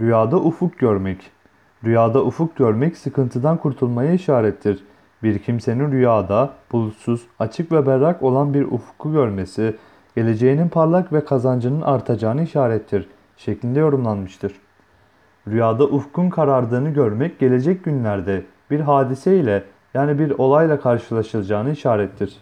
Rüyada ufuk görmek. Rüyada ufuk görmek sıkıntıdan kurtulmaya işarettir. Bir kimsenin rüyada bulutsuz, açık ve berrak olan bir ufku görmesi, geleceğinin parlak ve kazancının artacağını işarettir şeklinde yorumlanmıştır. Rüyada ufkun karardığını görmek gelecek günlerde bir hadise ile yani bir olayla karşılaşılacağını işarettir.